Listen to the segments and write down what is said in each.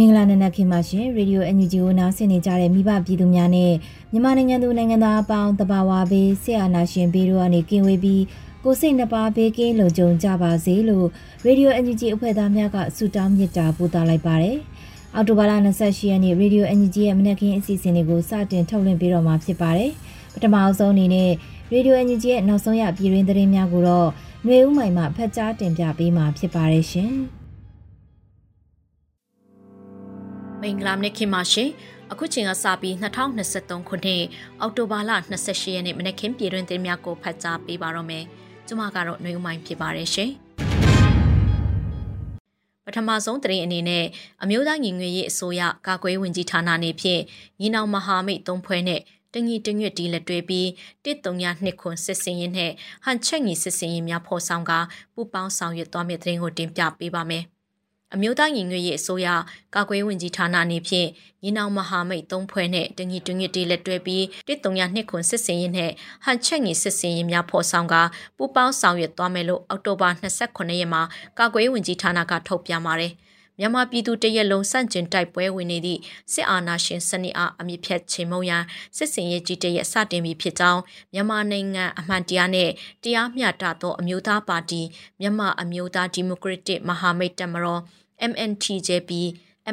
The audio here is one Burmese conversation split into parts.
မင်္ဂလာနံနက်ခင်းပါရှင်ရေဒီယို NUG ကိုနားဆင်နေကြတဲ့မိဘပြည်သူများနဲ့မြန်မာနိုင်ငံသူနိုင်ငံသားအပေါင်းတဘာဝဘေးဆရာနာရှင်ဘေးတို့ကနေကင်းဝေးပြီးကိုစိတ်နှပါဘေးကင်းလုံခြုံကြပါစေလို့ရေဒီယို NUG အဖွဲ့သားများကဆုတောင်းမေတ္တာပို့သလိုက်ပါတယ်။အော်တိုဘာလ28ရက်နေ့ရေဒီယို NUG ရဲ့မနက်ခင်းအစီအစဉ်လေးကိုစတင်ထုတ်လွှင့်ပေးတော့မှာဖြစ်ပါတယ်။ပထမအဆုံးအနေနဲ့ရေဒီယို NUG ရဲ့နောက်ဆုံးရပြည်တွင်းသတင်းများကိုတော့ຫນွေဦးမိုင်မှဖတ်ကြားတင်ပြပေးမှာဖြစ်ပါတယ်ရှင်။ မင်္ဂလာနေ့ခင်ပါရှင်အခုချိန်ကစပြီး2023ခုနှစ်အောက်တိုဘာလ28ရက်နေ့မနေ့ခင်ပြည်တွင်တင်များကိုဖတ်ကြားပေးပါတော့မယ်ကျွန်မကတော့နှွေဦးမိုင်းဖြစ်ပါတယ်ရှင်ပထမဆုံးသတင်းအနေနဲ့အမျိုးသားညီညွတ်ရေးအစိုးရကာကွယ်ဝင်ကြီးဌာနနေဖြင့်ညီနောင်မဟာမိတ်သုံးဖွဲ့နဲ့တငီတငွတ်တီလက်တွဲပြီးတစ်တုံညာနှစ်ခွန်စစ်စင်ရင်နဲ့ဟန်ချက်ညီစစ်စင်ရင်များဖော်ဆောင်ကပူပေါင်းဆောင်ရွက်သွားမယ့်သတင်းကိုတင်ပြပေးပါမယ်။ အမျိုးသားညီညွတ်ရေးအစိုးရကာကွယ်ဝင်ကြီးဌာနအနေဖြင့်ညီနောင်မဟာမိတ်သုံးဖွဲ့နဲ့တညီတွင်တီလက်တွဲပြီးတစ်တုံရနှစ်ခွန်စစ်စင်ရင်နဲ့ဟန်ချက်ငီစစ်စင်ရင်များဖော်ဆောင်ကပူပေါင်းဆောင်ရွက်သွားမယ်လို့အောက်တိုဘာ29ရက်မှာကာကွယ်ဝင်ကြီးဌာနကထုတ်ပြန်ပါတယ်။ မြန်မာပြည်သူတရက်လုံးစန့်ကျင်တိုက်ပွဲဝင်နေသည့်စစ်အာဏာရှင်စနစ်အားအမြင့်ဖြတ်ချိန်မုံရန်စစ်စင်ရေးကြီးတရက်စတင်ပြီးဖြစ်ကြောင်းမြန်မာနိုင်ငံအမှန်တရားနဲ့တရားမျှတသောအမျိုးသားပါတီမြန်မာအမျိုးသားဒီမိုကရက်တစ်မဟာမိတ်တပ်မတော် MNTJP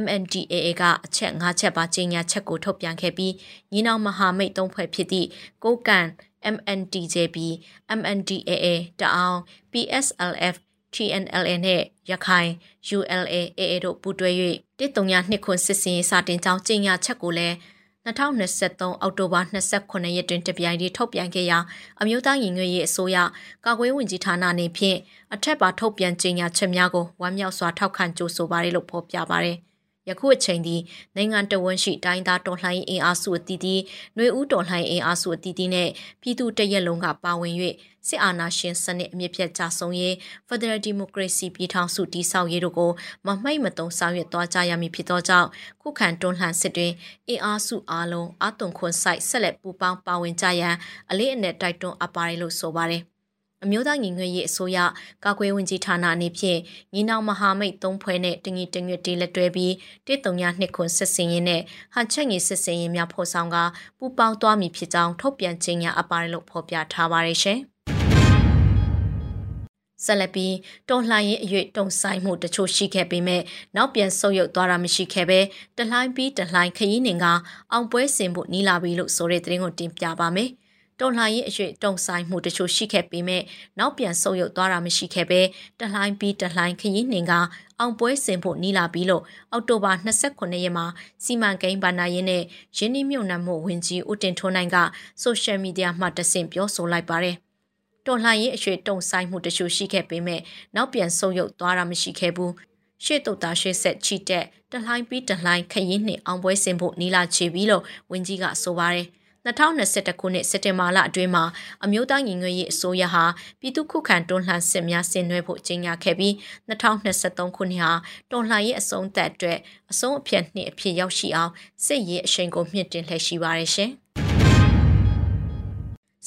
MNDAA ကအချက်၅ချက်ပါကြေညာချက်ကိုထုတ်ပြန်ခဲ့ပြီးညီနောင်မဟာမိတ်သုံးဖွဲ့ဖြစ်သည့်ကိုကန် MNTJP MNDAA တအောင် PSLF TNLA နဲ့ရခိုင် ULA/AA တို့ပူးတွဲ၍တစ်တုံညာနှစ်ခွန်စစ်စင်စာတင်ကြောင်းကြေညာချက်ကိုလည်း2023အောက်တိုဘာ29ရက်တွင်တပြိုင်တည်းထုတ်ပြန်ခဲ့ရာအမျိုးသားညီညွတ်ရေးအစိုးရကာကွယ်ဝင်ကြီးဌာနအနေဖြင့်အထက်ပါထုတ်ပြန်ကြေညာချက်များကိုဝမ်းမြောက်စွာထောက်ခံကြိုဆိုပါတယ်လို့ဖော်ပြပါတယ်။ယခုအချိန်ဒီနိုင်ငံတော်ဝန်ရှိတိုင်းသားတော်လှန်ရေးအင်အားစုအသီးသီးຫນွေဦးတော်လှန်ရေးအင်အားစုအသီးသီးနဲ့ပြည်သူတရက်လုံးကပါဝင်၍ စစ်အာဏာရှင်စနစ်အမြင့်ဖြတ်ကြဆုံးရေး Federal Democracy ပြည်ထောင်စုတည်ဆောက်ရေးတို့ကိုမမှိတ်မတုံဆောင်ရွက်သွားကြရမည်ဖြစ်သောကြောင့်ခုခံတွန်းလှန်စစ်တွင်အင်အားစုအားလုံးအသွင်ခွန်ဆိုင်ဆက်လက်ပူးပေါင်းပါဝင်ကြရန်အလေးအနက်တိုက်တွန်းအပ်ပါတယ်လို့ဆိုပါတယ်အမျိုးသားညီညွတ်ရေးအစိုးရကာကွယ်ဝင်ကြီးဌာနအနေဖြင့်ညီနောင်မဟာမိတ်သုံးဖွဲ့နဲ့တငီတငွတ်တီလက်တွဲပြီးတစ်တုံညာနှစ်ခွန်စစ်စင်ရင်နဲ့ဟန်ချက်ငီစစ်စင်ရင်များဖော်ဆောင်ကပူပေါင်းသွားမည်ဖြစ်ကြောင်းထုတ်ပြန်ကြေညာအပ်ပါတယ်လို့ဖော်ပြထားပါတယ်ရှင်။ ဆက်လက်ပြီးတော်လှန်ရေးအ၍တုံဆိုင်မှုတချို့ရှိခဲ့ပေမဲ့နောက်ပြန်ဆုတ်ယုတ်သွားတာမရှိခဲ့ပဲတလှိုင်းပြီးတလှိုင်းခရီးနှင်ကအောင်ပွဲစင်ဖို့နီးလာပြီလို့ဆိုတဲ့သတင်းကိုတင်ပြပါမယ်။တော်လှန်ရေးအ၍တုံဆိုင်မှုတချို့ရှိခဲ့ပေမဲ့နောက်ပြန်ဆုတ်ယုတ်သွားတာမရှိခဲ့ပဲတလှိုင်းပြီးတလှိုင်းခရီးနှင်ကအောင်ပွဲစင်ဖို့နီးလာပြီလို့အောက်တိုဘာ29ရက်မှာစီမံကိန်းဗဏ္ဍာရေးနဲ့ရင်းနှီးမြှုပ်နှံမှုဝန်ကြီးဦးတင်ထွန်းနိုင်ကဆိုရှယ်မီဒီယာမှာတဆင့်ပြောဆိုလိုက်ပါတယ်။ တော်လှန်ရေးအရွှေတုံဆိုင်မှုတချို့ရှိခဲ့ပေမဲ့နောက်ပြန်ဆုတ်ယုတ်သွားတာမရှိခဲ့ဘူးရှေ့တုတ်သားရှေ့ဆက်ချီတက်တလှိုင်းပြီးတလှိုင်းခရင်နှင့်အောင်ပွဲဆင်ဖို့နီလာချီပြီးလို့ဝင်းကြီးကဆိုပါတယ်2021ခုနှစ်စက်တင်ဘာလအတွင်းမှာအမျိုးသားညီညွတ်ရေးအစိုးရဟာပြည်သူ့ခုခံတွန်းလှန်စစ်များဆင်နွှဲဖို့ကြေညာခဲ့ပြီး2023ခုနှစ်ဟာတွန်းလှန်ရေးအဆုံးသတ်အတွက်အဆုံးအဖြတ်နှစ်အဖြစ်ရောက်ရှိအောင်စစ်ရေးအရှိန်ကိုမြင့်တင်လှည့်ရှိပါရရှင်။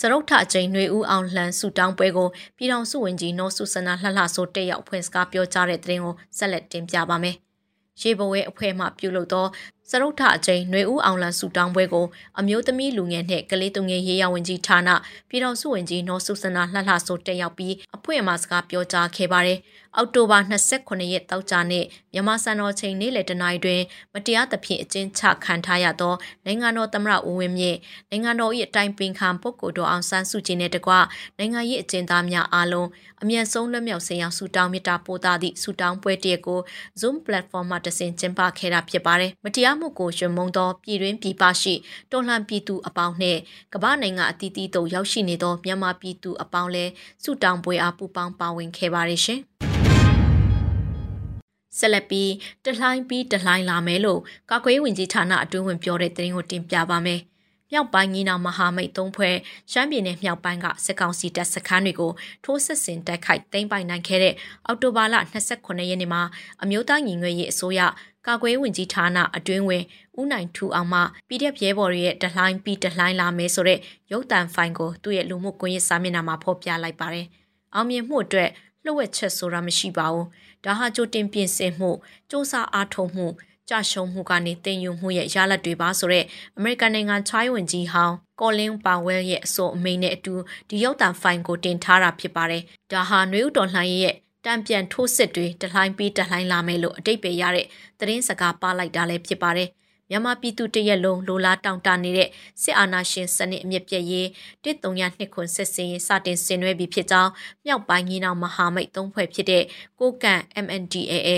စရုပ်ထအကျိန်နှွေဦးအောင်လှန်ဆူတောင်းပွဲကိုပြည်ထောင်စုဝန်ကြီးနော်စုစနာလှလှဆိုတက်ရောက်ဖွင့်စကားပြောကြားတဲ့သတင်းကိုဆက်လက်တင်ပြပါမယ်။ရေဘဝဲအဖွဲ့မှပြုလုပ်သောစစရုပ်ထအကျိန်ຫນွေဦးအောင်လန်ဆူတောင်းပွဲကိုအမျိုးသမီးလူငယ်နှင့်ကလေးသူငယ်ရေးရဝန်ကြီးဌာနပြည်တော်စုဝင်ကြီးနော်စုစနာလှလှဆိုတက်ရောက်ပြီးအဖွဲ့အမှာစကားပြောကြားခဲ့ပါတယ်။အောက်တိုဘာ29ရက်တောက်ကြနေ့မြန်မာစံတော်ချိန်နေ့လယ်တနာရီတွင် မတရားသဖြင့်အကျဉ်းချခံထားရသောနိုင်ငံတော်သမ္မတဦးဝင်းမြင့်နိုင်ငံတော်၏အတိုင်ပင်ခံပုဂ္ဂိုလ်တော်အောင်ဆန်းစုကြည်နှင့်တကွနိုင်ငံရေးအကျဉ်းသားများအားလုံးအမြန်ဆုံးလွတ်မြောက်စေရန်ဆုတောင်းမေတ္တာပို့သသည့်ဆုတောင်းပွဲတရက်ကို Zoom platform မှာတဆင့်ကျင်းပခဲ့တာဖြစ်ပါတယ်။မတရားမှုကိုရှင်မုံသောပြည်တွင်းပြည်ပရှိတော်လှန်ပြည်သူအပေါင်းနှင့်ကမ္ဘာနိုင်ငံအသီးသီးသို့ရောက်ရှိနေသောမြန်မာပြည်သူအပေါင်းလည်းဆုတောင်းပွဲအားပူးပေါင်းပါဝင်ခဲ့ပါတယ်ရှင်။ ဆက်လက်ပြီးတလှိုင်းပြီးတလှိုင်းလာမယ်လို့ကာကွယ်ဝင်ကြီးဌာနအတွင်းဝင်ပြောတဲ့သတင်းကိုတင်ပြပါမယ်။မြောက်ပိုင်းညီနောင်မဟာမိတ်သုံးဖွဲ့ရှမ်းပြည်နယ်မြောက်ပိုင်းကစစ်ကောင်စီတပ်စခန်းတွေကိုထိုးစစ်ဆင်တိုက်ခိုက်သိမ်းပိုက်နိုင်ခဲ့တဲ့အောက်တိုဘာလ29ရက်နေ့မှာအမျိုးသားညီညွတ်ရေးအစိုးရကာကွယ်ဝင်ကြီးဌာနအတွင်းဝင်ဦးနိုင်ထူအောင်မှ PDF ရဲဘော်တွေရဲ့တလှိုင်းပြီးတလှိုင်းလာမယ်ဆိုတဲ့ရုပ်သံဖိုင်ကိုသူ့ရဲ့လူမှုကွန်ရက်စာမျက်နှာမှာဖော်ပြလိုက်ပါတယ်။အောင်မြင်မှုအတွက် လှုပ်ဝက်ချက်ဆိုတာမရှိပါဘူး။ဒါဟာကြိုတင်ပြင်ဆင်မှုစ조사အားထုတ်မှုကြရှုံးမှုကနေတင်ယူမှုရဲ့ရလဒ်တွေပါဆိုတော့အမေရိကန်နိုင်ငံချိုင်းဝင်ကြီးဟောင်းကော်လင်းပါဝဲရဲ့အဆိုအမိန်နဲ့အတူဒီရုပ်သံဖိုင်ကိုတင်ထားတာဖြစ်ပါတယ်။ဒါဟာနွေဦးတော်လှန်ရေးရဲ့တံပြန်ထိုးစစ်တွေတလှိုင်းပြီးတလှိုင်းလာမယ်လို့အတိတ်ပဲရတဲ့သတင်းစကားပါလိုက်တာလည်းဖြစ်ပါတယ်။ မြန်မာပြည်သူတရက်လုံးလိုလားတောင့်တနေတဲ့စစ်အာဏာရှင်စနစ်အမြင့်ပြည့်ရေးတစ်တုံရနှစ်ခွန်ဆက်စင်စတင်ဆင်နွှဲပြီးဖြစ်ကြောင်းမြောက်ပိုင်းညီနောင်မဟာမိတ်သုံးဖွဲ့ဖြစ်တဲ့ကိုကန့် MNDAA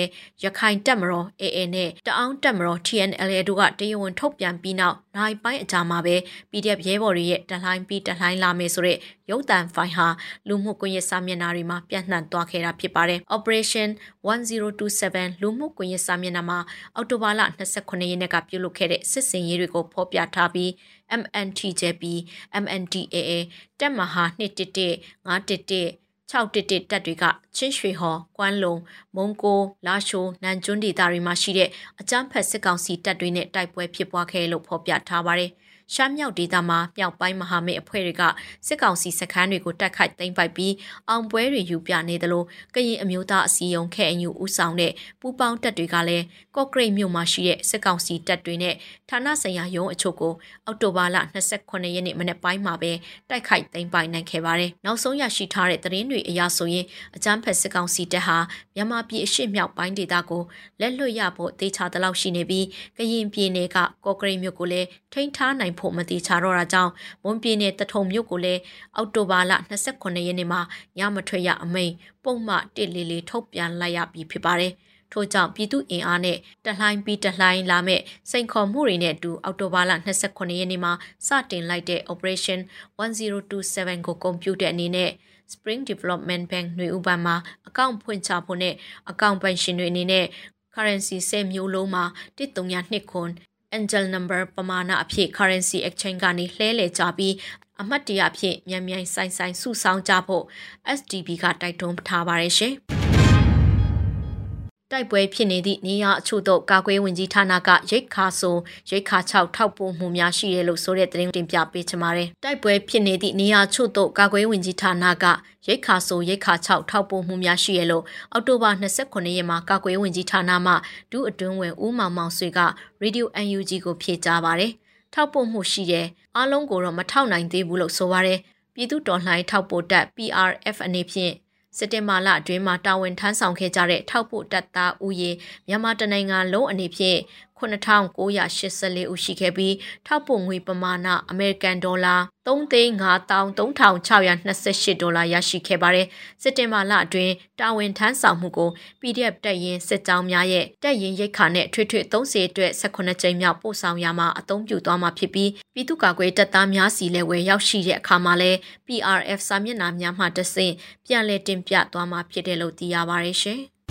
ရခိုင်တပ်မတော် AA နဲ့တအောင်းတပ်မတော် TNLA တို့ကတရားဝင်ထုတ်ပြန်ပြီးနောက်နိုင်ပိုင်းအကြာမှာပဲ PDF ရဲဘော်တွေရဲ့တလှိုင်းပြီးတလှိုင်းလာမယ်ဆိုတဲ့ရုပ်သံဖိုင်ဟာလူမှုကွန်ရက်စာမျက်နှာတွေမှာပြန့်နှံ့သွားခဲ့တာဖြစ်ပါတယ်။ Operation 1027လူမှုကွန်ရက်စာမျက်နှာမှာအောက်တိုဘာလ29ရက်နေ့ကပြုလုပ်ခဲ့တဲ့စစ်စင်ရေးတွေကိုဖော်ပြထားပြီး MNTJP MNDAA တက်မဟာ211 511 611တပ်တွေကချင်းရွှေဟော်၊ကွမ်းလုံ၊မုံကို၊လာရှိုး၊နန်ကျွန်းဒေသတွေမှာရှိတဲ့အကြမ်းဖက်စစ်ကောင်စီတပ်တွေနဲ့တိုက်ပွဲဖြစ်ပွားခဲ့လို့ဖော်ပြထားပါတယ်။ ရှမ်းမြောက်ဒေသမှာမြောက်ပိုင်းမဟာမိတ်အဖွဲ့တွေကစစ်ကောင်စီစခန်းတွေကိုတိုက်ခိုက်သိမ်းပိုက်ပြီးအောင်ပွဲတွေယူပြနေသလိုကရင်အမျိုးသားအစည်းအရုံးခဲအညူဦးဆောင်တဲ့ပူးပေါင်းတပ်တွေကလည်းကော့ဂရိတ်မြို့မှာရှိတဲ့စစ်ကောင်စီတပ်တွေနဲ့ဌာနဆိုင်ရာရုံးအချို့ကိုအောက်တိုဘာလ28ရက်နေ့မနက်ပိုင်းမှာပဲတိုက်ခိုက်သိမ်းပိုက်နိုင်ခဲ့ပါတယ်။နောက်ဆုံးရရှိထားတဲ့သတင်းတွေအရဆိုရင်အကြမ်းဖက်စစ်ကောင်စီတပ်ဟာမြန်မာပြည်အရှေ့မြောက်ပိုင်းဒေသကိုလက်လွတ်ရဖို့တေချာတလောက်ရှိနေပြီးကရင်ပြည်နယ်ကကော့ဂရိတ်မြို့ကိုလည်းထိန်းထားနိုင်ဖို့မတိချာတော့တာကြောင့်မွန်ပြည်နယ်တထုံမြို့ကိုလည်းအောက်တိုဘာလ29ရက်နေ့မှာညမထွက်ရအမိန်ပုံမှတစ်လေးလေးထုတ်ပြန်လိုက်ရပြီဖြစ်ပါတယ်။ထို့ကြောင့်ပြည်သူအင်အားနဲ့တလှိုင်းပြီးတလှိုင်းလာမဲ့စိန်ခေါ်မှုတွေနဲ့အတူအောက်တိုဘာလ29ရက်နေ့မှာစတင်လိုက်တဲ့ Operation 1027ကိုကွန်ပျူတာအနေနဲ့ Spring Development Bank ຫນွေဥပံမှာအကောင့်ဖွင့်ချဖို့နဲ့အကောင့်ပိုင်ရှင်တွေအနေနဲ့ currency 10မျိုးလုံးမှာ132ခွန် angel number ပမာဏအဖြစ် currency exchange ကနေလှဲလေကြပြီးအမှတ်တရအဖြစ်မြန်မြန်ဆိုင်ဆိုင်စုဆောင်းကြဖို့ SDB ကတိုက်တွန်းထားပါတယ်ရှင်။ တိုက်ပွဲဖြစ်နေသည့်နေရာအချို့သို့ကာကွယ်ဝင်ကြီးဌာနကရိတ်ခါဆိုရိတ်ခါ6ထောက်ပို့မှုများရှိတယ်လို့ဆိုတဲ့သတင်းတင်ပြပေးချင်ပါတယ်။တိုက်ပွဲဖြစ်နေသည့်နေရာအချို့သို့ကာကွယ်ဝင်ကြီးဌာနကရိတ်ခါဆိုရိတ်ခါ6ထောက်ပို့မှုများရှိရလို့အောက်တိုဘာ29ရက်မှာကာကွယ်ဝင်ကြီးဌာနမှဒုအတွင်းဝင်ဦးမောင်မောင်ဆွေက Radio UNG ကိုဖြေကြားပါတယ်။ထောက်ပို့မှုရှိတယ်။အားလုံးကိုတော့မထောက်နိုင်သေးဘူးလို့ဆိုပါတယ်။ပြည်သူတော်လှန်ရေးထောက်ပို့တပ် PRF အနေဖြင့် စက်တင်ဘာလအတွင်းမှာတာဝန်ထမ်းဆောင်ခဲ့ကြတဲ့ထောက်ပို့တပ်သားဦးရေမြန်မာတနိုင်ငံလုံးအနေဖြင့် 9984ဦးရှိခဲ့ပြီးထောက်ပို့ငွေပမာဏအမေရိကန်ဒေါ်လာ3,53,628ဒေါ်လာရရှိခဲ့ပါတယ်။စစ်တင်ဘာလအတွင်းတာဝန်ထမ်းဆောင်မှုကို PDF တပ်ရင်းစစ်ကြောင်းများရဲ့တပ်ရင်းရိတ်ခါနဲ့ထွေထွေ30အတွက်18ကြိမ်မြောက်ပို့ဆောင်ရမှာအသုံးပြုသွားမှာဖြစ်ပြီးပြည်သူ့ကာကွယ်တပ်သားများစီလည်းဝယ်ရောက်ရှိတဲ့အခါမှာလည်း PRF စာမျက်နှာများမှတဆင့်ပြန်လည်တင်ပြသွားမှာဖြစ်တယ်လို့သိရပါတယ်ရှင်။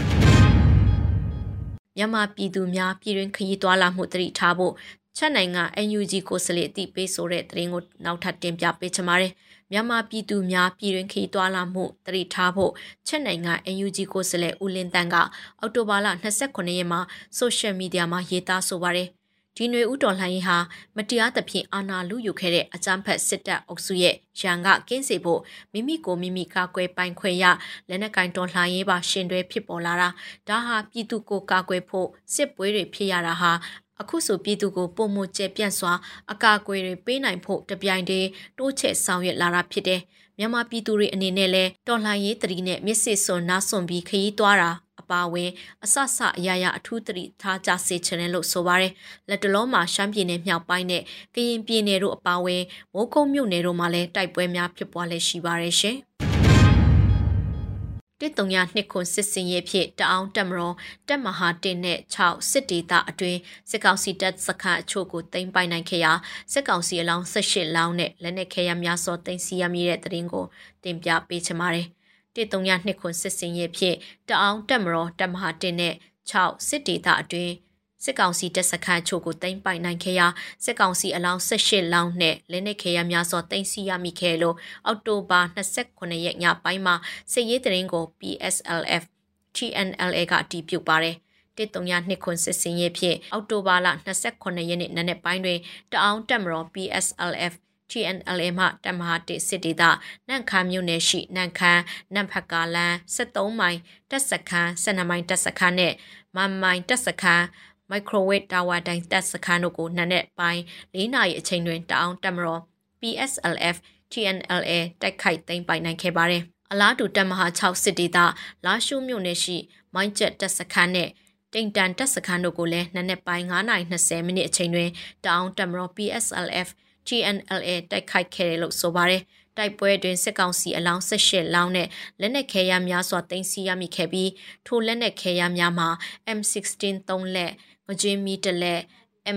မြန်မာပြည်သူများပြည်တွင်းခရီးသွားလာမှုတတိထားဖို့ချက်နိုင်ငံ NUG ကိုစလေအတိပေးဆိုတဲ့သတင်းကိုနောက်ထပ်တင်ပြပေးချင်ပါတယ်။မြန်မာပြည်သူများပြည်တွင်းခရီးသွားလာမှုတတိထားဖို့ချက်နိုင်ငံ NUG ကိုစလေဦးလင်းတန်းကအောက်တိုဘာလ29ရက်မှာဆိုရှယ်မီဒီယာမှာရေးသားဆိုပါတယ်။ ဒီຫນွေဥတော်လှန်ရေးဟာမတရားသဖြင့်အာဏာလုယူခဲ့တဲ့အကြမ်းဖက်စစ်တပ်အုပ်စုရဲ့ရန်ကကင်းစေဖို့မိမိကိုမိမိကာကွယ်ပိုင်ခွင့်ရလက်နက်ကင်တော်လှန်ရေးပါရှင်တွဲဖြစ်ပေါ်လာတာဒါဟာပြည်သူကိုကာကွယ်ဖို့စစ်ပွဲတွေဖြစ်ရတာဟာအခုဆိုပြည်သူကိုပုံမှုကျပြန့်စွာအကာအကွယ်တွေပေးနိုင်ဖို့တပြိုင်တည်းတိုးချဲ့ဆောင်ရွက်လာတာဖြစ်တယ် မြန်မာပြည်သူတွေအနေနဲ့လည်းတော်လှန်ရေးတရီနဲ့မျက်စိစွန်နားစွန်ပြီးခရီးသွားတာအပါဝင်အဆဆအရာရာအထူးတရီထားကြစေချင်တယ်လို့ဆိုပါတယ်လက်တလုံးမှာရှမ်းပြည်နယ်မြောက်ပိုင်းနဲ့ကရင်ပြည်နယ်တို့အပါဝင်မိုးကုတ်မြို့နယ်တို့မှာလည်းတိုက်ပွဲများဖြစ်ပွားလည်ရှိပါတယ်ရှင် တစ်တုံရနှစ်ခွန်စစ်စင်ရဲ့ဖြစ်တအောင်တက်မတော်တက်မဟာတင်နဲ့6စစ်ဒေသအတွင်းစစ်ကောင်စီတပ်စခန်းအချို့ကိုတင်ပိုင်နိုင်ခဲ့ရာစစ်ကောင်စီအလောင်း18လောင်းနဲ့လက်နက်ခဲယမ်းများစွာတင်စီရမိတဲ့တရင်ကိုတင်ပြပေးချင်ပါတယ်တစ်တုံရနှစ်ခွန်စစ်စင်ရဲ့ဖြစ်တအောင်တက်မတော်တက်မဟာတင်နဲ့6စစ်ဒေသအတွင်း စစ်ကောင်စီတပ်စခန်းချို့ကိုတင်ပိုင်နိုင်ခဲ့ရာစစ်ကောင်စီအလောင်း18လောင်းနဲ့လက်နက်ခဲယမ်းများစွာတင်စီရမိခဲ့လို့အောက်တိုဘာ29ရက်ညပိုင်းမှာစစ်ရေးတရင်ကို PSLF TNLA ကအတည်ပြုပါတယ်တစ်တုံရနှစ်ခွန်စစ်စင်ရဲ့ဖြစ်အောက်တိုဘာလ29ရက်နေ့နနက်ပိုင်းတွင်တအောင်တက်မတော် PSLF TNLA မှတမဟာတိစစ်ဒေသနန့်ခမ်းမြို့နယ်ရှိနန့်ခမ်းနန့်ဖက်ကာလန်73မိုင်တက်စခန်း12မိုင်တက်စခန်းနဲ့မန်မိုင်တက်စခန်း မိုက်ခရိုဝေ့တာဝါတိုင်တက်စခန်းတို့ကိုနှစ်နှစ်ပိုင်း၄နာရီအချိန်တွင်တအောင်တက်မတော် PSLF TNLA တိုက်ခိုက်သိမ်းပိုင်နိုင်ခဲ့ပါတယ်။အလားတူတက်မဟာ6စစ်ဒေသလာရှုမြို့နယ်ရှိမိုင်းကျက်တက်စခန်းနဲ့တိန်တန်တက်စခန်းတို့ကိုလည်းနှစ်နှစ်ပိုင်း9:20မိနစ်အချိန်တွင်တအောင်တက်မတော် PSLF TNLA တိုက်ခိုက်ခဲ့တယ်လို့ဆိုပါတယ်။တိုက်ပွဲတွင်စစ်ကောင်စီအလောင်း18လောင်းနဲ့လက်နက်ခဲယမ်းများစွာတင်စီရမိခဲ့ပြီးထိုလက်နက်ခဲယမ်းများမှာ M16 3လက် ငကြင်းမီတလက်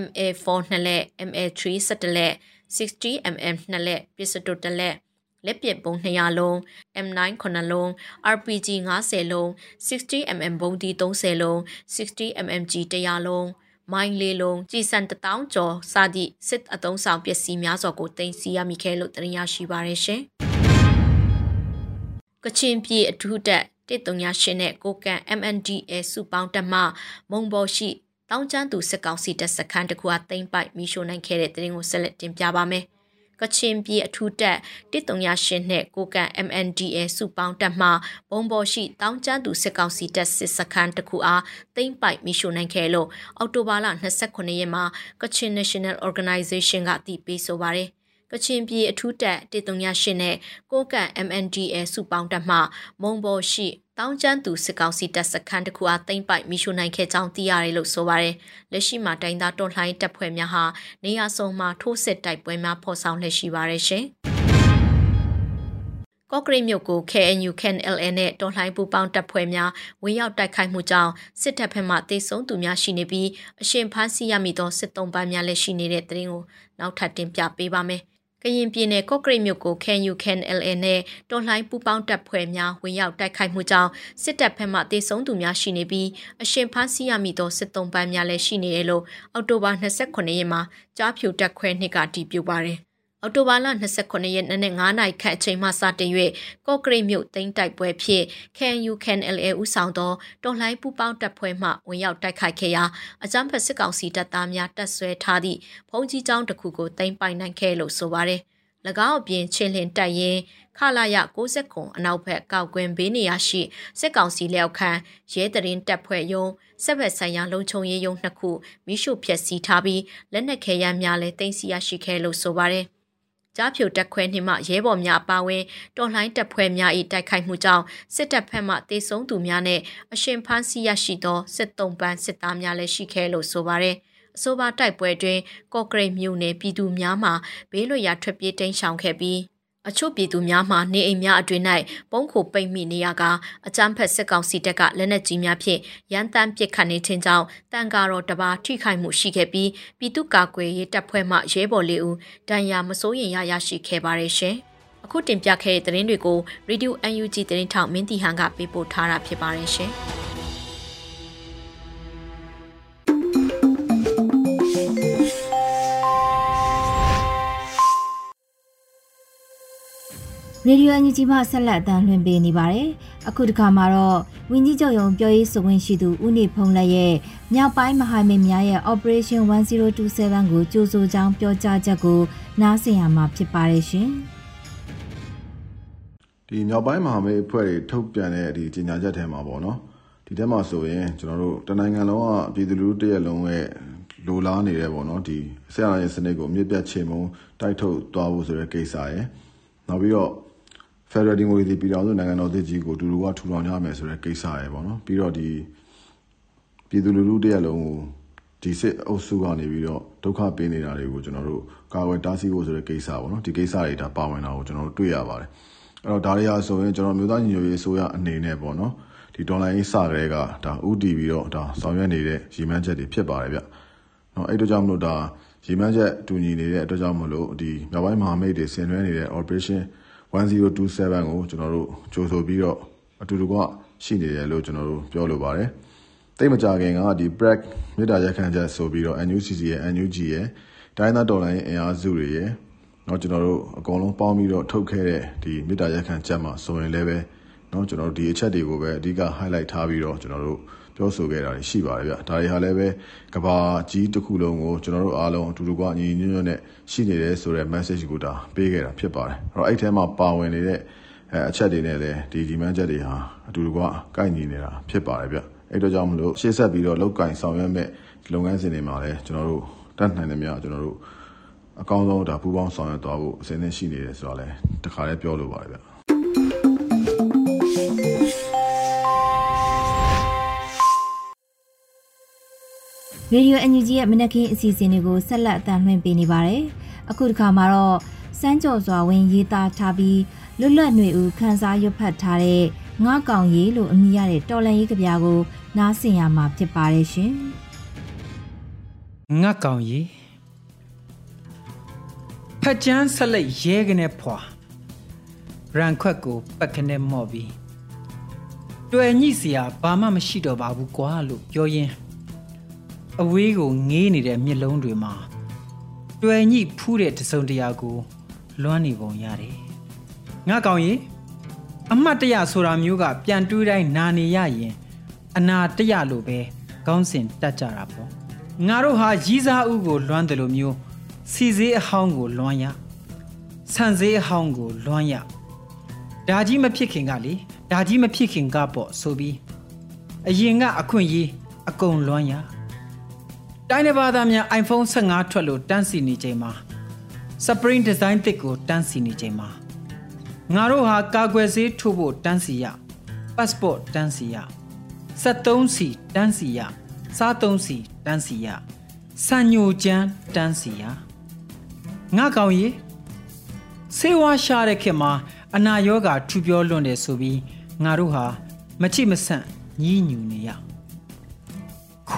MA4 2လက် MA3 17လက် 60mm 2လက်ပစ္စတို1လက်လက်ပစ်ပုံ200လုံး M9 9လုံး RPG 90လုံး 60mm ဘုံဒီ30လုံး 60mmg 100လုံးမိုင်းလေးလုံးကြည်စံတထောင်ကျော်စသည့်စစ်အုံဆောင်ပစ္စည်းများစွာကိုတင်စီရမိခဲ့လို့တင်ရရှိပါရရှင်။ကချင်ပြည်အထူးတက်138နဲ့ကိုကန် MNDA စုပေါင်းတက်မှမုံဘော်ရှိ တောင်းကျမ်းသူစစ်ကောင်စီတပ်စခန်းတစ်ခုအသိမ်းပိုက်မိရှို့နိုင်ခဲ့တဲ့တဲ့ရင်ကိုဆက်လက်တင်ပြပါမယ်။ကချင်ပြည်အထူးတပ်138နဲ့ကိုကန် MNDA စုပေါင်းတပ်မှဘုံဘော်ရှိတောင်းကျမ်းသူစစ်ကောင်စီတပ်စစ်စခန်းတစ်ခုအားသိမ်းပိုက်မိရှို့နိုင်ခဲ့လို့အောက်တိုဘာလ29ရက်မှာကချင် National Organization ကတည်ပြီးဆိုပါတယ်။ကချင်ပြည်အထူးတပ်138နဲ့ကိုကန့် MNDA စုပေါင်းတပ်မှမုံဘော်ရှိ တောင်းကျန်းသူစစ်ကောင်စီတပ်စခန်းတစ်ခုအားသိမ်းပိုက်မိရှုနိုင်ခဲ့ကြောင်းသိရတယ်လို့ဆိုပါတယ်။လက်ရှိမှာတိုင်းသားတွန်လှိုင်းတပ်ဖွဲ့များဟာနေရာစုံမှာထိုးစစ်တိုက်ပွဲများဖော်ဆောင်လက်ရှိပါရရှင်။ကော့ကရိတ်မြို့ကို KNU KNLA နဲ့တော်လှန်ပူပေါင်းတပ်ဖွဲ့များဝင်ရောက်တိုက်ခိုက်မှုကြောင့်စစ်တပ်ဘက်မှတေဆုံးသူများရှိနေပြီးအရှင်ဖမ်းဆီးရမိသောစစ်တုံးပန်းများလည်းရှိနေတဲ့တဲ့ရင်ကိုနောက်ထပ်တင်ပြပေးပါမယ်။ ကရင်ပြည်နယ်ကော့ကရိတ်မြို့ကို KNU KNLA နဲ့တော်လှန်ပူးပေါင်းတပ်ဖွဲ့များဝင်ရောက်တိုက်ခိုက်မှုကြောင့်စစ်တပ်ဘက်မှတေဆုံးသူများရှိနေပြီးအရှင်ဖမ်းဆီးရမိသောစစ်တုံးပန်းများလည်းရှိနေတယ်လို့အောက်တိုဘာ29ရက်မှာကြားဖြူတက်ခွဲနှစ်ကတည်ပြုပါတယ်။ အော်တိုဘာလ29ရက်နေ့9နာရီခန့်အချိန်မှစတင်၍ကော့ကရိတ်မြို့သိမ်းတိုက်ပွဲဖြင့် KNU KNLA ဦးဆောင်သောတော်လှန်ပူးပေါင်းတပ်ဖွဲ့မှဝင်ရောက်တိုက်ခိုက်ခဲ့ရာအကြမ်းဖက်စစ်ကောင်စီတပ်သားများတပ်ဆွဲထားသည့်ဘုံကြီးကျောင်းတစ်ခုကိုသိမ်းပိုင်နိုင်ခဲ့လို့ဆိုပါတယ်။၎င်းအပြင်ချင်းလင်တက်ရင်ခလာရ60ခုအနောက်ဘက်ကောက်ကွင်းဘေးနေရာရှိစစ်ကောင်စီလက်အောက်ခံရဲတရင်တပ်ဖွဲ့ယုံဆက်ဘက်ဆိုင်ရာလုံခြုံရေးယုံနှစ်ခုမိရှုဖျက်ဆီးထားပြီးလက်နက်ခဲယမ်းများလည်းတင်စီရရှိခဲ့လို့ဆိုပါတယ် ကြားဖြိုတက်ခွဲနှင့်မှရဲဘော်များအပါအဝင်တော်လှန်တပ်ဖွဲ့များ၏တိုက်ခိုက်မှုကြောင့်စစ်တပ်ဖက်မှတေဆုံးသူများနဲ့အရှင်ဖမ်းဆီးရရှိသောစစ်တုံးပန်းစစ်သားများလည်းရှိခဲ့လို့ဆိုပါရယ်အဆိုပါတိုက်ပွဲတွင်ကော့ကရိတ်မြို့နယ်ပြည်သူများမှဘေးလွတ်ရာထွက်ပြေးတိမ်းရှောင်ခဲ့ပြီး အချို့ပြည်သူများမှနေအိမ်များအတွင်၌ပုံခိုပိတ်မိနေရကအကြမ်းဖက်စစ်ကောင်စီတပ်ကလက်နက်ကြီးများဖြင့်ရန်တမ်းပစ်ခတ်နေခြင်းကြောင့်တန်ကာတော်တပါထိခိုက်မှုရှိခဲ့ပြီးပြည်သူ့ကာကွယ်ရေးတပ်ဖွဲ့မှရဲဘော်လေးဦးဒဏ်ရာမစိုးရင်ရရရှိခဲ့ပါတယ်ရှင်။အခုတင်ပြခဲ့တဲ့သတင်းတွေကို Radio UNG သတင်းထောက်မင်းတီဟန်ကပေးပို့ထားတာဖြစ်ပါတယ်ရှင်။ ရေဒီယိုအန်ယူဂျီမှဆက်လက်အသံလွှင့်ပေးနေပါတယ်။အခုတစ်ခါမှာတော့ဝင်းကြီးချုပ်ရုံပြောရေးဆိုခွင့်ရှိသူဦးနေဖုံးလက်ရဲ့မြောက်ပိုင်းမဟာမိတ်များရဲ့ Operation 1027ကိုကြိုးဆိုကြောင်းပြောကြားချက်ကိုနားဆင်ရမှာဖြစ်ပါတယ်ရှင်။ဒီမြောက်ပိုင်းမဟာမိတ်အဖွဲ့တွေထုတ်ပြန်တဲ့ဒီကြေညာချက်ထဲမှာပေါ့နော်။ဒီထဲမှာဆိုရင်ကျွန်တော်တို့တနိုင်ငံလုံးကပြည်သူလူထုတရက်လုံးရဲ့လိုလားနေတဲ့ပေါ့နော်ဒီဆရာရဲ့စနစ်ကိုအမြင့်ပြတ်ချေမှုန်းတိုက်ထုတ်သွားဖို့ဆိုတဲ့ကိစ္စရယ်နောက်ပြီးတော့ Federal Democracy ပြည်တော်စုနိုင်ငံတော်တည်ကြီးကိုတူတူကထူထောင်ရမယ်ဆိုတဲ့ကိစ္စရယ်ပေါ့နော်ပြီးတော့ဒီပြည်သူလူထုတရက်လုံးကိုဒီစစ်အုပ်စုကနေပြီးတော့ဒုက္ခပေးနေတာတွေကိုကျွန်တော်တို့ကာဝယ်တားဆီးဖို့ဆိုတဲ့ကိစ္စပေါ့နော်ဒီကိစ္စတွေဒါပါဝင်တာကိုကျွန်တော်တို့တွေ့ရပါတယ်အဲ့တော့ဒါတွေဟာဆိုရင်ကျွန်တော်မျိုးသားညီညွတ်ရေးအစိုးရအနေနဲ့ပေါ့နော်ဒီဒေါ်လာရေးစကလေးကဒါဥတီပြီးတော့ဒါဆောင်ရွက်နေတဲ့ရည်မှန်းချက်တွေဖြစ်ပါတယ်ဗျ။နော်အဲ့တို့ကြောင့်မလို့ဒါရည်မှန်းချက်တူညီနေတဲ့အတွက်ကြောင့်မလို့ဒီမြောက်ပိုင်းမဟာမိတ်တွေဆင်နွှဲနေတဲ့ operation 1027ကိုကျွန်တော်တို့ကြိုဆိုပြီးတော့အတူတူကရှိနေတယ်လို့ကျွန်တော်တို့ပြောလိုပါတယ်။တိတ်မကြခင်ကဒီ break မြေတားရက်ခန့်ချက်ဆိုပြီးတော့ NUCC ရဲ့ NUG ရဲ့တိုင်းသားတော်လိုင်းအင်အားစုတွေရဲ့တော့ကျွန်တော်တို့အကုန်လုံးပေါင်းပြီးတော့ထုတ်ခဲ့တဲ့ဒီမြေတားရက်ခန့်ချက်မှာဆိုရင်လည်းပဲเนาะကျွန်တော်တို့ဒီအချက်တွေကိုပဲအဓိက highlight ထားပြီးတော့ကျွန်တော်တို့ ပြောဆိုခဲ့တာရှိပါတယ်ဗျဒါတွေဟာလည်းပဲကဘာကြီးတစ်ခုလုံးကိုကျွန်တော်တို့အားလုံးအတူတူကညီညီညွတ်ညွတ်နဲ့ရှိနေတယ်ဆိုတဲ့ message ကိုဒါပေးခဲ့တာဖြစ်ပါတယ်အဲ့တော့အဲ့ထဲမှာပါဝင်နေတဲ့အဲအချက်တွေနဲ့လည်းဒီဒီမန်းချက်တွေဟာအတူတူကကိုက်ညီနေတာဖြစ်ပါတယ်ဗျအဲ့တော့ကြောင့်မလို့ရှေ့ဆက်ပြီးတော့လောက်ကင်ဆောင်ရွက်မဲ့လုပ်ငန်းစဉ်တွေမှာလည်းကျွန်တော်တို့တတ်နိုင်တယ်များကျွန်တော်တို့အကောင်းဆုံးဒါပူးပေါင်းဆောင်ရွက်သွားဖို့အစဉ်သင့်ရှိနေတယ်ဆိုတော့လည်းတခါလေးပြောလိုပါတယ်ဗျ ရေဒီယိုအန်ယူဂျီရဲ့မနက်ခင်းအစီအစဉ်တွေကိုဆက်လက်အသံလွှင့်ပေးနေပါတယ်။အခုတစ်ခါမှာတော့စမ်းကြော်စွာဝင်ရေးသားထားပြီးလွတ်လပ်ຫນွေဦးခန်းစားရွတ်ဖတ်ထားတဲ့ငါကောင်ရေးလို့အမည်ရတဲ့တော်လန်ရေးကြပြာကိုနားဆင်ရမှာဖြစ်ပါတယ်ရှင်။ငါကောင်ရေးဖက်ချန်းဆက်လက်ရဲကနေဖွာရန်ခွက်ကိုပက်ခနဲ့မော့ပြီးတွေ့ညိစရာဘာမှမရှိတော့ပါဘူးကွာလို့ပြောရင်း အဝေးကိုငေးနေတဲ့မျက်လုံးတွေမှာတွေ့ညိဖူးတဲ့တစုံတရာကိုလွမ်းနေပုံရတယ်ငါကောင်ကြီးအမှတ်တရဆိုတာမျိုးကပြန်တွေးတိုင်းနာနေရရင် အနာတရလို့ပဲကောင်းစင်တတ်ကြတာပေါ့ငါတို့ဟာရီးစားဥကိုလွမ်းတယ်လို့မျိုးစီစေးအဟောင်းကိုလွမ်းရဆန်စေးအဟောင်းကိုလွမ်းရဒါကြီးမဖြစ်ခင်ကလေဒါကြီးမဖြစ်ခင်ကပေါ့ဆိုပြီးအရင်ကအခွင့်ရေးအကုန်လွမ်းရ တိုင်းတစ်ပါးသားများ iPhone 15ထွက်လို့တန်းစီနေချိန်မှာ Spring Design တစ်ကိုတန်းစီနေချိန်မှာငါတို့ဟာကာကွယ်ဆေးထိုးဖို့တန်းစီရ passport တန်းစီရ73စီတန်းစီရစား3စီတန်းစီရစံညိုကျန်းတန်းစီရငါကောင်ရေဆေးဝါးရှာတဲ့ခေတ်မှာအနာရောဂါထူပြောလွန်တယ်ဆိုပြီးငါတို့ဟာမချိမဆန့်ညှိညူနေရ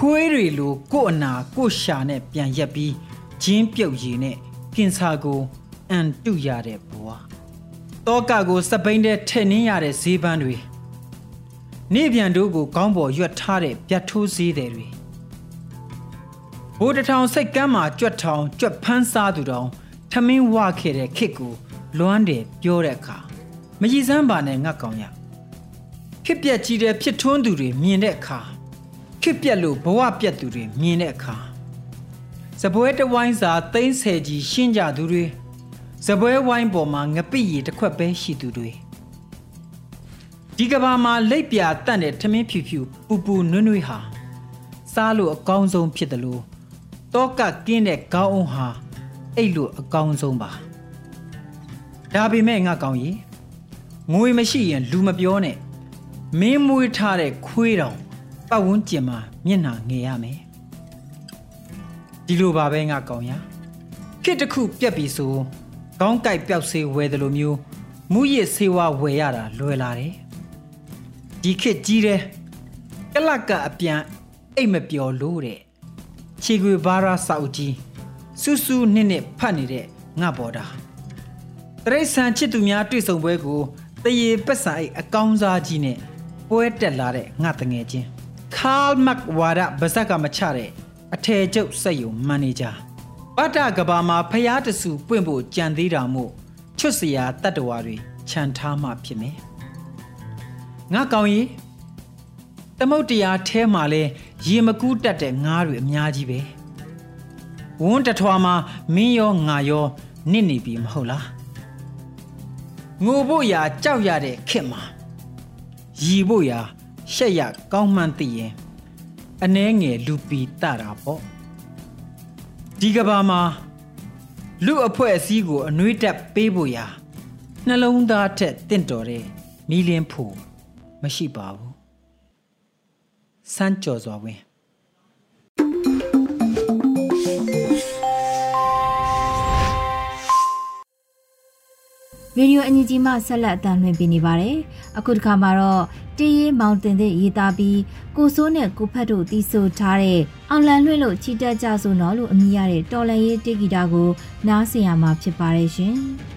ခွေးတွေလိုကို့အနာကို့ရှာနဲ့ပြန်ရက်ပြီးဂျင်းပြုတ်ရည်နဲ့ကင်ဆာကိုအန်တုရတဲ့ဘဝတောကကိုစပိန်တဲ့ထည့်နှင်းရတဲ့ဈေးပန်းတွေနေပြန်တို့ကိုကောင်းပေါ်ရွက်ထားတဲ့ပြတ်ထိုးဈေးတွေဘိုးတထောင်စိတ်ကမ်းမှာကြွက်ထောင်ကြွက်ဖန်းစားသူတောင်ထမင်းဝခဲ့တဲ့ခစ်ကိုလွမ်းတယ်ပြောတဲ့အခါမရည်စမ်းပါနဲ့ငတ်ကောင်ရခစ်ပြက်ကြီးတဲ့ဖြစ်ထွန်းသူတွေမြင်တဲ့အခါ ခစ်ပြက်လို့ဘဝပြက်သူတွေမြင်တဲ့အခါစပွဲတဝိုင်းစာသိန်းဆယ်ကြီးရှင်းကြသူတွေစပွဲဝိုင်းပေါ်မှာငပိရီတစ်ခွက်ပဲရှိသူတွေဒီကဘာမှာလက်ပြတန့်တဲ့ထမင်းဖြူဖြူပူပူနွန်းနွေးဟာ စားလို့အကောင်းဆုံးဖြစ်တယ်လို့တောကကင်းတဲ့ခေါင်းအောင်ဟာအဲ့လိုအကောင်းဆုံးပါဒါပေမဲ့ငါကောင်းကြီးငွေမရှိရင်လူမပြောနဲ့မင်းမွေးထားတဲ့ခွေးတောင် ပတ်ဝန်းကျင်မှာမျက်နှာငယ်ရမယ်ဒီလိုပါပဲငါကောင်းရခစ်တစ်ခုပြက်ပြီဆိုကောင်းကြိုက်ပျောက်စေးဝယ်တယ်လို့မျိုးမူရစ်ဆေးဝါးဝယ်ရတာလွယ်လာတယ်ဒီခစ်ကြီးတဲ့ကလတ်ကအပြန်အိတ်မပျော်လို့တဲ့ခြေခွေဘာရာစောက်ကြီးစူးစူးနှစ်နှစ်ဖတ်နေတဲ့ငါဘော်တာတရိษံချစ်သူများတွေ့ဆုံပွဲကိုတရေပက်ဆန်အိတ်အကောင်းစားကြီးနဲ့ပွဲတက်လာတဲ့ငါတငယ်ချင်း ခါလ်မက်ဝါဒဗဇက်ကမချတဲ့အထည်ချုပ်စက်ယုံမန်နေဂျာပတ္တကဘာမှာဖျားတဆူပွင့်ဖို့ကြံသေးတာမို့ချွတ်စရာတတ္တဝါတွေခြံထားမှဖြစ်မယ်ငါကောင်းရီသမုတ်တရားแท้မှာလဲရေမကူးတက်တဲ့ငါးတွေအများကြီးပဲဝန်းတထွာမှာမင်းရောငါရောနစ်နေပြီမဟုတ်လားငိုဖို့ရာကြောက်ရတဲ့ခင်မှာရီဖို့ရာ ရှက်ရကောင်းမှန်းသိရင်အနှဲငယ်လူပီတတာပေါ့ဒီကဘာမှာလူအဖွဲ့အစည်းကိုအနှွေးတက်ပေးဖို့ရာနှလုံးသားထက်တင့်တော်တဲ့မီလင်းဖို့မရှိပါဘူးစမ်းကြော်စွာဝင် ရေဒီယိုအန်ယူဂျီမှဆက်လက်အသံလွှင့်ပေးနေပါတယ်။အခုတစ်ခါမှာတော့တေးရီမောင်တင်တဲ့ရေးသားပြီးကိုစိုးနဲ့ကိုဖတ်တို့တီးဆိုထားတဲ့အောင်လန်လွှင့်လို့ချီတက်ကြဆိုတော့လို့အမည်ရတဲ့တော်လန်ရေးတေးဂီတာကိုနားဆင်ရမှာဖြစ်ပါတယ်ရှင်။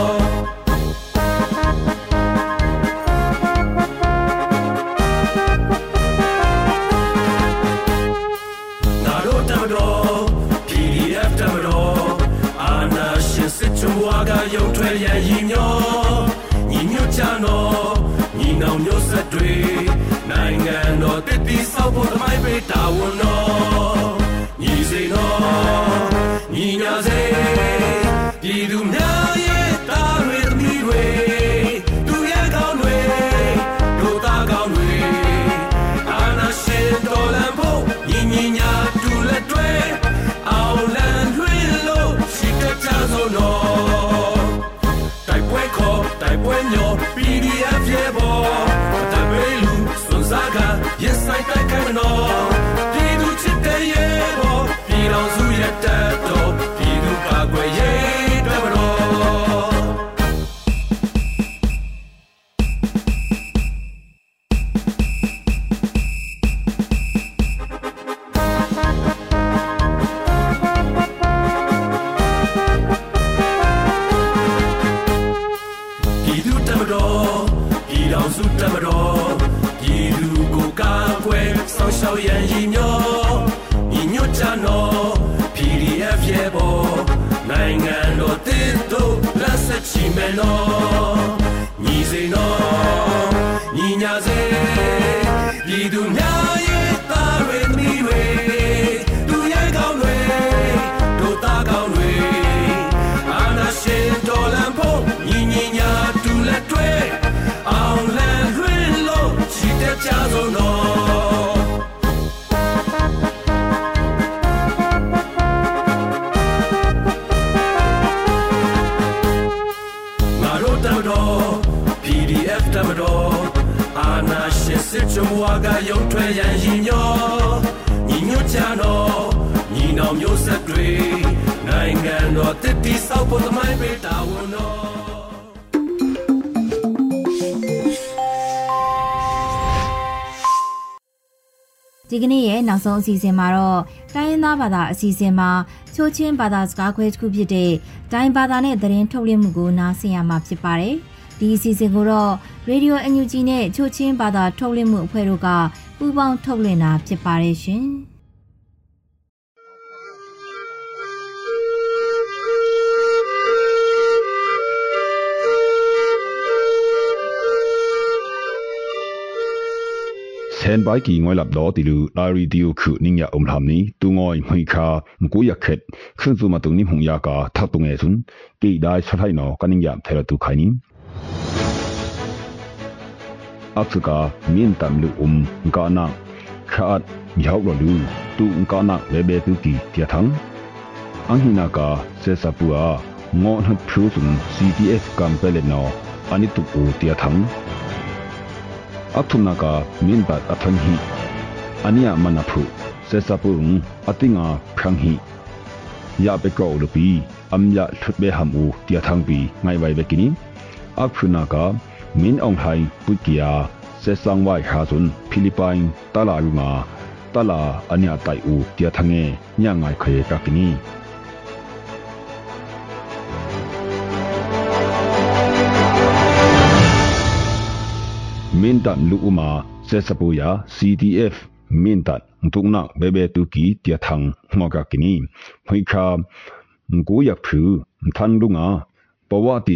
ထွက်ရရည်ညောညီညွတ်ချနော်ညီနောင်မျိုးဆက်တွေနိုင်ငံတော်တည်တည်ဆောက်ဖို့သမိုင်းပေးတာဝန်တော်ညီစိနော်ညီညာစေပြည်သူများရဲ့တာတွေသမီးတွေ ရှာဆုံးတော့တိုက်ပွဲခေါ်တိုက်ပွဲညော PDF ရဲ့ဘောတပ်ပေးလူစွန်စားကရစ်ဆိုင်တိုက်ခိုင်မနော်ပြည်သူချစ်တဲ့ရဲ့ ရှိမယ်နော်ညီစိနော်ညီညာစေပြည်သူများရဲ့သားတွေသမီးတွေသူရဲ့ကောင်းတွေတို့သားကောင်းတွေအာနာရှင်တော်လံဖို့ညီညီညာတူလက်တွဲအောင်လံလွှင့်လို့ရှိတဲ့ကြဆုံးနော် ဒီကနေ့ရဲ့နောက်ဆုံးအစီအစဉ်မှာတော့တိုင်းရင်းသားဘာသာအစီအစဉ်မှာချိုးချင်းဘာသာစကားခွဲတစ်ခုဖြစ်တဲ့တိုင်းဘာသာနဲ့သတင်းထုတ်လွှင့်မှုကိုနားဆင်ရမှာဖြစ်ပါတယ်။ ဒီအစီအစဉ်ကိုတော့ Radio NUG နဲ့ချိုးချင်းဘာသာထုတ်လွှင့်မှုအဖွဲ့တို့ကပူးပေါင်းထုတ်လွှင့်တာဖြစ်ပါတယ်ရှင်။เซนไปกี่งอยหลับดอติลูลารีดิโอคือนิ่งยาอมทำนี้ตูงอยไม่คามกุยาเข็ดขึ้นสู่มาตรงนี้หงยากาทักตรงเอซุนกี่ได้ชัดให้หนอกันนิ่งยาเทระตุไขนี้ အဖရိကမင်းတမ်လူအုံဂါနာခါတ်မြောက်လိုလူတူဂါနာလေဘေတူတီတျာထံအင်္ဂိနာကာဆေဆာပူအာငေါ်နတ်ဖရူစုံ CTF ကမ်ပလေနောအနိတူပူတျာထံအထုနာကာမင်းဘတ်အဖန်ဟီအနိယမနဖုဆေဆာပူအတိငါဖရန်ဟီယာပေကောလူပီအမ်ယာလွတ်ဘေဟမ်ဦးတျာထံပီငိုင်ဝိုင်ဘေကိနီအဖရနာကာ min ong hai putia se sang wai ha sun philippine tala ruma tala anya tai u tia thange nya ngai khaye ka kini မင်းတန်လူဥမာဆက်စပူယာ CDF မင်းတန်ဒုကနာဘေဘေတူကီတျာထန်မောကကီနီဖိခါငူယက်ဖူသန်ဒုငါပဝတိ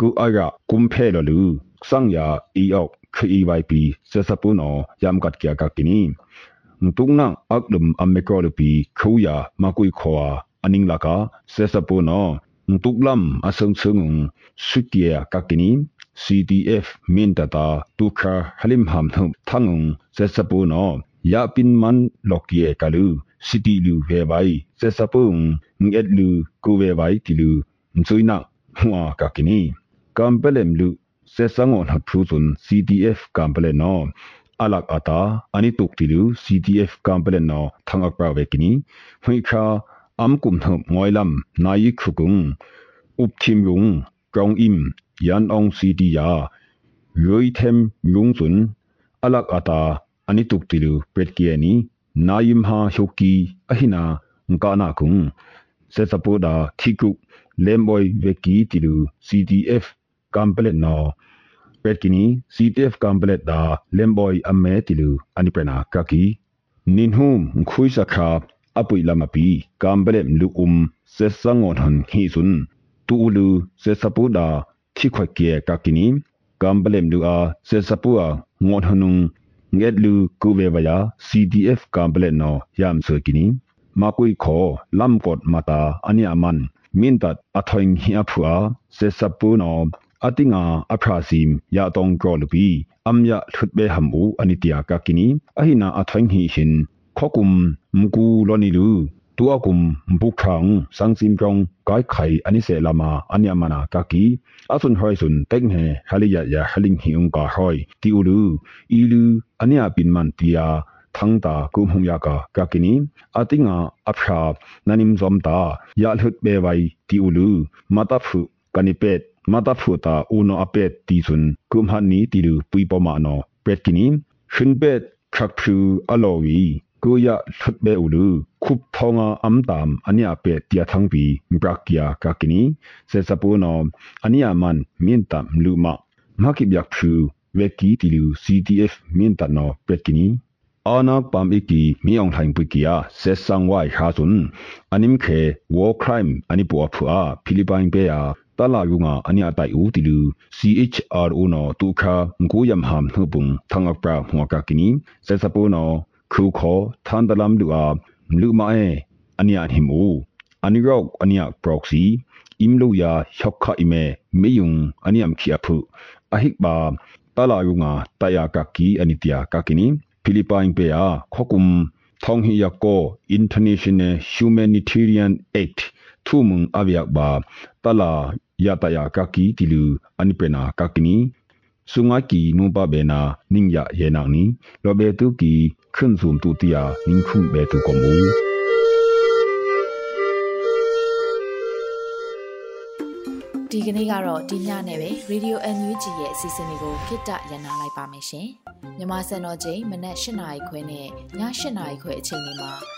กูอายะกุมเพลลูสังยาอีออกคีไวปีเซซาปุนอยามกัดเกียกักกินีมตุงนังอักดุมอเมกอลปีคูยามากุยขวาอนิงลากาเซซาปุนอมตุกลัมอสงสงสุเกียกักกินี CDF มินตาตาตุคาฮลิมหามทุมทังงเซซาปุนอยาปินมันลอกเยกาลูสิติลูเวไวเซซาปุงเอ็ดลูกูเวไวติลูมซุยนักหัวกักกินี กัมเปเลมลูเซซังอนฮัพรูซุน CDF กัมเปเลนอ alak ata ani tuk tilu CTF kampelen no thangak pra ve kini hui kha am kum thum ngoilam nai khukung up thim yung krong im yan ong cd ya yoi them yung sun alak ata ani tuk tilu pet ki ani naim ha shoki ahina ngana kung se sapoda thiku lemboy veki tilu CTF kampelen no petkini CTF complet da lemboy amme tilu anipena kaki ninhum khui sakha apui lamapi complet lu um se sangon han hi sun tu ulu se sapu da thi khwa ke kakini complet lu a se sapu a ngon hanung nget lu ku ve ba ya CTF complet no yam so kini ma kui kho lam kot mata ani aman min tat athoing hi aphua se sapu no အတိငါအဖရာစီမ်ယာတောင်ကောလပီအမ်ယထွတ်ဘေဟမ်ဘူအနိတယာကကိနီအဟိနာအထိုင်းဟီရှင်ခေါကုမ်မကူလောနီလူတူအကုမ်ဘူခန်းစ atinga aphrasi ya tong krolupi amya thutbe hambu anitia ka kini ahina athaing hi hin khokum mku lonilu tuakum bukhrang sangsim trong kai khai ani se lama anya mana ka ki asun hoi sun peng he haliya ya haling hi ung ka hoi ti ulu ilu anya pin man tia ทังตากุมหงยากากากินีอาติงาอับชานันิมซอมตายาหลุดเบไวติอุลูมาตาฟุกันิเปต มาตาฟูตาอูโนอเปตตีซุนกุมฮันนีติลูปุยปมาโนเป็ดกินีชุนเป็ดคักพูอโลวีกูยะลุดเบอูลูคุปทองอัมตามอันยาเป็ดเตียทังปีมบรักยากากินีเซซาปูโนอันยามันมินตามลูมามากิบยักพูเวกีติลู CTF มินตานอเป็ดกินีอานาปามอีกีมีองทังปุกิยาเซซังไวฮาซุนอันนิมเควอร์ครามอันนี้ปัวผัวฟิลิปปินส์เปีย တလာယုံငါအညာတိုင်ဦးတီလူ CHRO နော်တူခါငကိုယမ်ဟမ်နှပုံသငပရာဟွာကကင်းဆက်စပိုးနော်ခုခောသန်တလမ်လူအာလူမအဲအညာဟိမူအနိရောအညာပရော့ဆီအင်လိုယာရှောက်ခအိမဲမေယုံအနိယမ်ခိအဖုအဟိဘာတလာယုံငါတယာကကီအနိတယာကကင်း Philippine pe a khokum thong hi ya ko international humanitarian act ထုမုံအဗျာဘာတလာယတယာကကီတီလူအနိပနာကကနီစုငါကီနုပဘေနာနင်းယယေနာနီလောဘေတုကီခွန်းစုံတူတီယာနင်းခုဘေတုကမူဒီကနေ့ကတော့ဒီညနဲ့ပဲ Radio NUG ရဲ့အစီအစဉ်လေးကိုခਿੱတရနာလိုက်ပါမယ်ရှင်။မြမစံတော်ချိန်မနက်၈နာရီခွဲနဲ့ည၈နာရီခွဲအချိန်တွေမှာ